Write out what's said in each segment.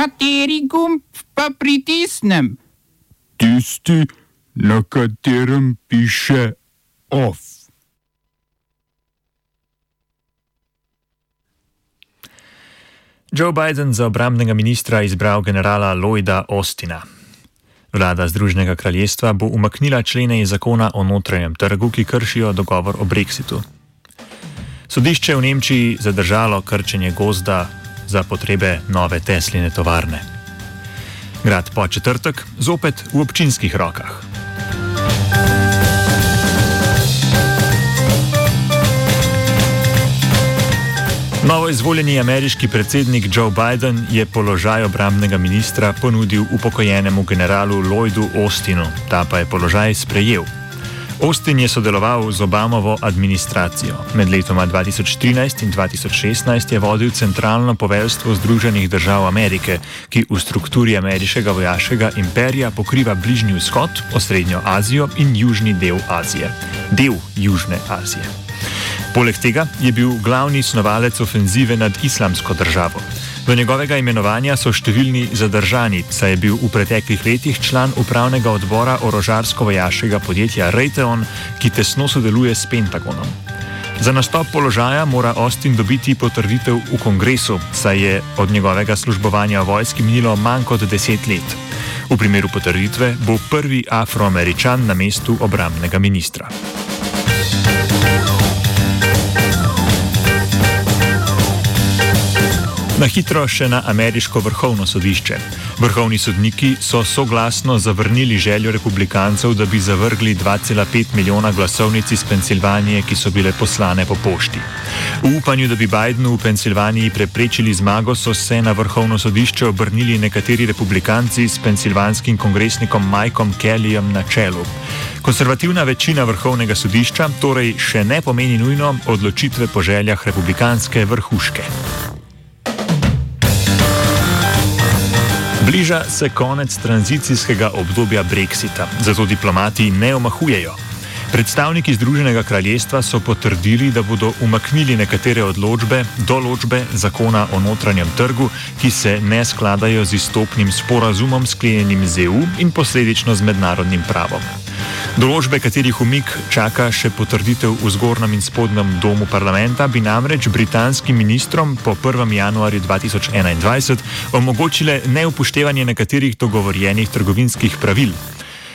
Kateri gumb pa pritisnem? Tisti, na katerem piše OF. Joe Biden za obramnega ministra izbral generala Lloyda Austina. Vlada Združenega kraljestva bo umaknila člene iz zakona o notranjem trgu, ki kršijo dogovor o brexitu. Sodišče v Nemčiji zadržalo krčenje gozda za potrebe nove Tesline tovarne. Grad po četrtek zopet v občinskih rokah. Novo izvoljeni ameriški predsednik Joe Biden je položaj obramnega ministra ponudil upokojenemu generalu Lloydu Austinu, ta pa je položaj sprejel. Austin je sodeloval z Obamovo administracijo. Med letoma 2013 in 2016 je vodil centralno poveljstvo Združenih držav Amerike, ki v strukturi ameriškega vojaškega imperija pokriva Bližnji vzhod, Osrednjo Azijo in južni del Azije. Del Južne Azije. Poleg tega je bil glavni snovalec ofenzive nad islamsko državo. Do njegovega imenovanja so številni zadržani, saj je bil v preteklih letih član upravnega odbora orožarsko-vojaškega podjetja Raytheon, ki tesno sodeluje s Pentagonom. Za nastop položaja mora Austin dobiti potrditev v kongresu, saj je od njegovega službovanja vojski minilo manj kot deset let. V primeru potrditve bo prvi afroameričan na mestu obramnega ministra. Na hitro še na ameriško vrhovno sodišče. Vrhovni sodniki so soglasno zavrnili željo republikancev, da bi zavrgli 2,5 milijona glasovnic iz Pensilvanije, ki so bile poslane po pošti. V upanju, da bi Bidenu v Pensilvaniji preprečili zmago, so se na vrhovno sodišče obrnili nekateri republikanci s pensilvanskim kongresnikom Mikeom Kellyjem na čelu. Konservativna večina vrhovnega sodišča torej še ne pomeni nujno odločitve po željah republikanske vrhuške. Bliža se konec tranzicijskega obdobja Brexita, zato diplomati ne omahujejo. Predstavniki Združenega kraljestva so potrdili, da bodo umaknili nekatere odločbe, določbe zakona o notranjem trgu, ki se ne skladajo z izstopnim sporazumom sklenjenim z EU in posledično z mednarodnim pravom. Določbe, katerih umik čaka še potrditev v zgornjem in spodnjem domu parlamenta, bi namreč britanskim ministrom po 1. januarju 2021 omogočile neupoštevanje nekaterih dogovorjenih trgovinskih pravil.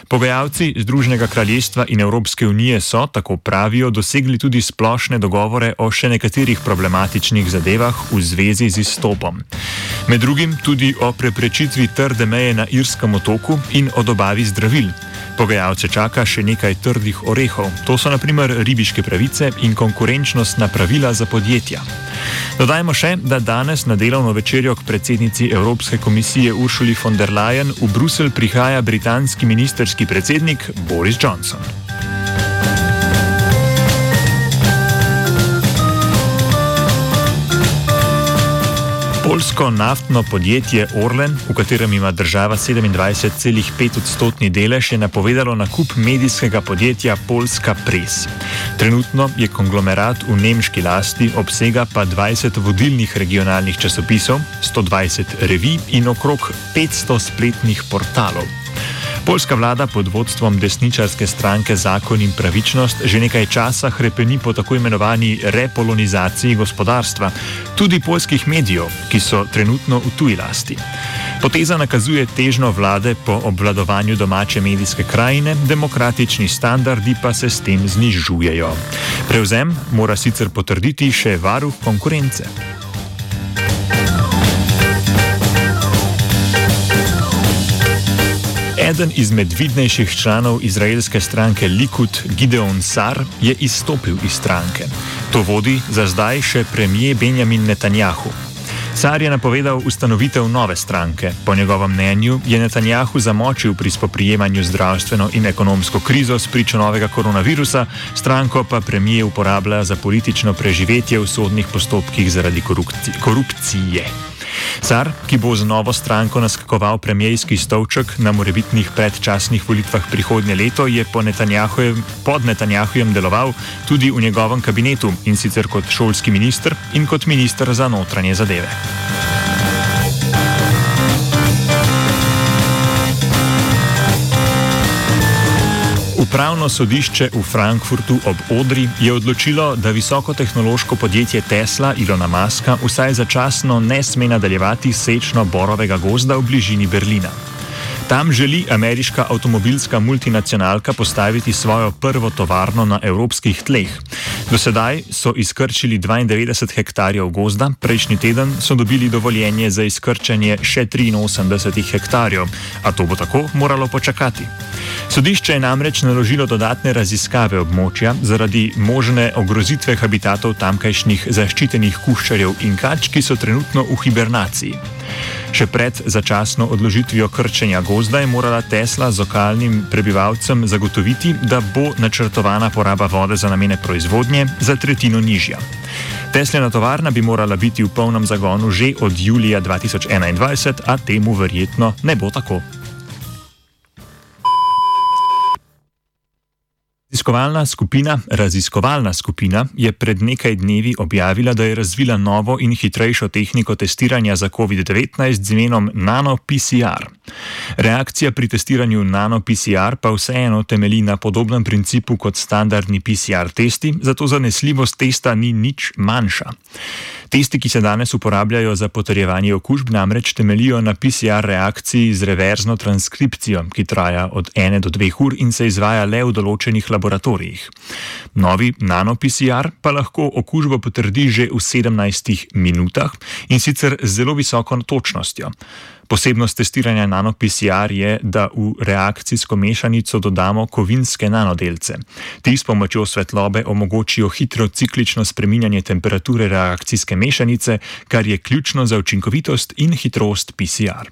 Pogajalci Združenega kraljestva in Evropske unije so, tako pravijo, dosegli tudi splošne dogovore o še nekaterih problematičnih zadevah v zvezi z izstopom. Med drugim tudi o preprečitvi trde meje na Irskem otoku in o dobavi zdravil. Pogajalce čaka še nekaj trdih orehov, to so naprimer ribiške pravice in konkurenčnostna pravila za podjetja. Dodajmo še, da danes na delovno večerjo k predsednici Evropske komisije Uršuli von der Leyen v Bruselj prihaja britanski ministerski predsednik Boris Johnson. Polsko naftno podjetje Orlen, v katerem ima država 27,5 odstotni delež, je napovedalo nakup medijskega podjetja Polska Press. Trenutno je konglomerat v nemški lasti, obsega pa 20 vodilnih regionalnih časopisov, 120 revij in okrog 500 spletnih portalov. Poljska vlada pod vodstvom desničarske stranke Zakon in pravičnost že nekaj časa hrepeni po tako imenovani repolonizaciji gospodarstva, tudi poljskih medijev, ki so trenutno v tuji lasti. Poteza nakazuje težno vlade po obvladovanju domače medijske krajine, demokratični standardi pa se s tem znižujejo. Prevzem mora sicer potrditi še varuh konkurence. Eden izmed vidnejših članov izraelske stranke Likud, Gideon Sar, je izstopil iz stranke. To vodi za zdaj še premijer Benjamin Netanjahu. Sar je napovedal ustanovitev nove stranke. Po njegovem mnenju je Netanjahu zamočil pri spoprijemanju zdravstveno in ekonomsko krizo s pričo novega koronavirusa, stranko pa premijer uporablja za politično preživetje v sodnih postopkih zaradi korupcije. Car, ki bo z novo stranko naskakoval premijski stolček na morebitnih predčasnih volitvah prihodnje leto, je po Netanjahujem, pod Netanjahujem deloval tudi v njegovem kabinetu in sicer kot šolski minister in kot minister za notranje zadeve. Upravno sodišče v Frankfurtu ob Odri je odločilo, da visokotehnološko podjetje Tesla Ilona Maska vsaj začasno ne sme nadaljevati sečno borovega gozda v bližini Berlina. Tam želi ameriška avtomobilska multinacionalka postaviti svojo prvo tovarno na evropskih tleh. Do sedaj so izkrčili 92 hektarjev gozda, prejšnji teden so dobili dovoljenje za izkrčanje še 83 hektarjev, a to bo tako moralo počakati. Sodišče je namreč naložilo dodatne raziskave območja zaradi možne ogrozitve habitatov tamkajšnjih zaščitenih kuščarjev in kač, ki so trenutno v hibernaciji. Še pred začasno odložitvijo krčenja gozda je morala Tesla z lokalnim prebivalcem zagotoviti, da bo načrtovana poraba vode za namene proizvodnje za tretjino nižja. Teslina tovarna bi morala biti v polnem zagonu že od julija 2021, a temu verjetno ne bo tako. Raziskovalna skupina, raziskovalna skupina je pred nekaj dnevi objavila, da je razvila novo in hitrejšo tehniko testiranja za COVID-19 z imenom NanoPCR. Reakcija pri testiranju NanoPCR pa vseeno temelji na podobnem principu kot standardni PCR testi, zato zanesljivost testa ni nič manjša. Testi, ki se danes uporabljajo za potrjevanje okužb, namreč temelijo na PCR reakciji z reverzno transkripcijo, ki traja od 1 do 2 ur in se izvaja le v določenih laboratorijih. Novi nano-PCR pa lahko okužbo potrdi že v 17 minutah in sicer z zelo visoko točnostjo. Posebnost testiranja nano-PCR je, da v reakcijsko mešanico dodamo kovinske nanodelce. Ti s pomočjo svetlobe omogočijo hitro ciklično spreminjanje temperature reakcijske mešanice, kar je ključno za učinkovitost in hitrost PCR.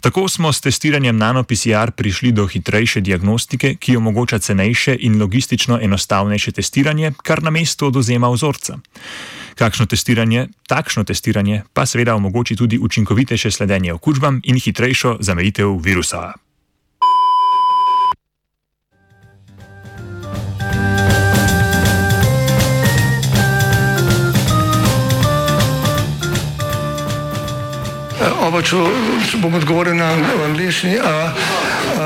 Tako smo s testiranjem nano-PCR prišli do hitrejše diagnostike, ki omogoča cenejše in logistično enostavnejše testiranje, kar na mestu oduzema vzorca. Kakšno testiranje, takšno testiranje pa seveda omogoči tudi učinkovitejše sledenje okužbam in hitrejšo zamejitev virusa. Oba, če, bom odgovoril na angliški.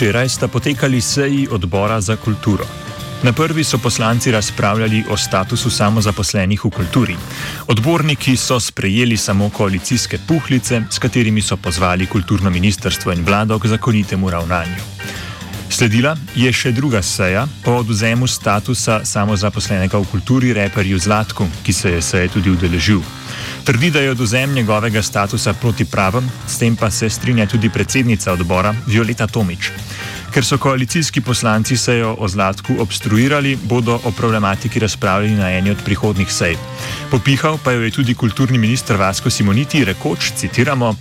Včeraj sta potekali seji odbora za kulturo. Na prvi so poslanci razpravljali o statusu samozaposlenih v kulturi. Odborniki so sprejeli samo koalicijske puhlice, s katerimi so pozvali kulturno ministrstvo in vlado k zakonitemu ravnanju. Sledila je še druga seja o odvzemu statusa samozaposlenega v kulturi reperju Zlatku, ki se je seje tudi udeležil. Trdi, da je odvzem njegovega statusa protipraven, s tem pa se strinja tudi predsednica odbora Violeta Tomič. Ker so koalicijski poslanci sejo o Zlatku obstruirali, bodo o problematiki razpravljali na eni od prihodnih sej. Popihal pa jo je tudi kulturni minister Vasko Simoniti, rekoč: citiramo: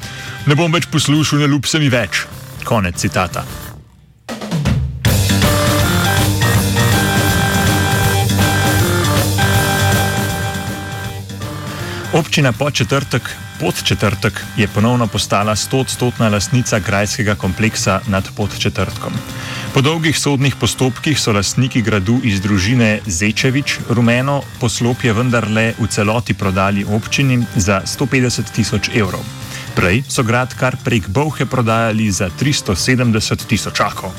Ne bom več poslušal, ne ljub se mi več. Konec citata. Občina Podčetrtek, Podčetrtek je ponovno postala 100-odstotna lastnica grajskega kompleksa nad Podčetrtkom. Po dolgih sodnih postopkih so lastniki gradu iz družine Zečevič rumeno poslopje vendarle v celoti prodali občini za 150 tisoč evrov. Prej so grad kar prek Bovhe prodajali za 370 tisočakov.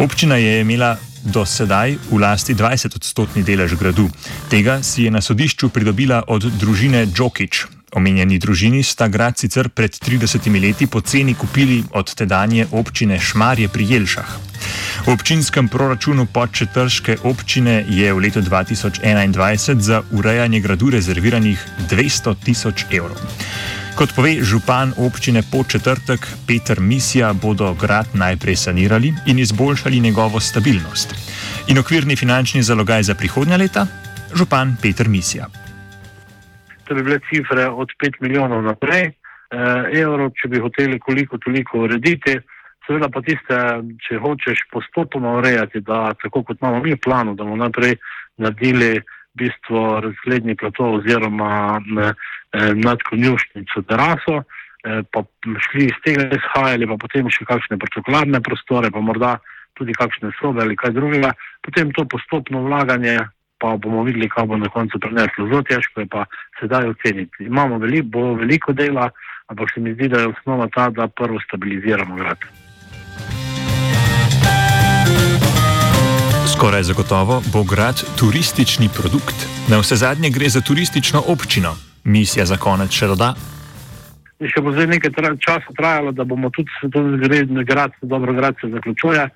Občina je imela do sedaj v lasti 20-odstotni delež gradu. Tega si je na sodišču pridobila od družine Džokič. Omenjeni družini sta grad sicer pred 30 leti poceni kupili od tedanje občine Šmarje pri Jelšah. V občinskem proračunu podčetrške občine je v letu 2021 za urejanje gradu rezerviranih 200 tisoč evrov. Kot pove župan občine po četrtek Peter Misija, bodo grad najprej sanirali in izboljšali njegovo stabilnost. In okvirni finančni zalogaj za prihodnja leta? Župan Peter Misija. To bi bile cifre od 5 milijonov naprej, eh, evrov, če bi hoteli koliko toliko urediti, seveda pa tiste, če hočeš postopoma urejati, da tako kot imamo mi v planu, da bomo naprej naredili bistvo razgledni plato oziroma ne, eh, nad konjušnico teraso, eh, pa šli iz tega izhajali, pa potem še kakšne protokolarne prostore, pa morda tudi kakšne sobe ali kaj drugega, potem to postopno vlaganje pa bomo videli, kaj bo na koncu preneslo. Zelo težko je pa sedaj oceniti. Imamo veliko, bo veliko dela, ampak se mi zdi, da je osnova ta, da prvo stabiliziramo grad. Skoraj zagotovo bo grad turistični produkt. Na vse zadnje gre za turistično občino. Misija za konec še doda. Še bo zdaj nekaj tra časa trajalo, da bomo tudi svetovni grad, dobro grad se zaključuje,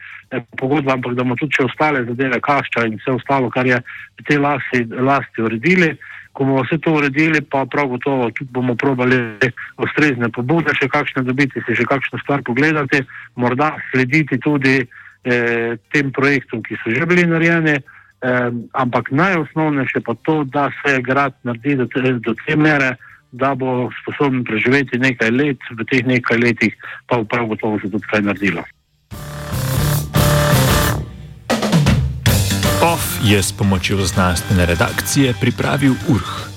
pogodba, ampak da bomo tudi še ostale zadeve, kašča in vse ostalo, kar je v tej lasti, lasti uredili. Ko bomo vse to uredili, pa prav gotovo tudi bomo probali ustrezne pobude, še kakšne dobiti, si še kakšno stvar pogledati, morda slediti tudi eh, tem projektom, ki so že bili narejeni. Eh, ampak najosnovnejše pa to, da se grad naredi do te, do te mere, da bo sposoben preživeti nekaj let, v teh nekaj letih pa bo prav gotovo se tudi kaj naredilo. OF je s pomočjo znanstvene redakcije pripravil URH.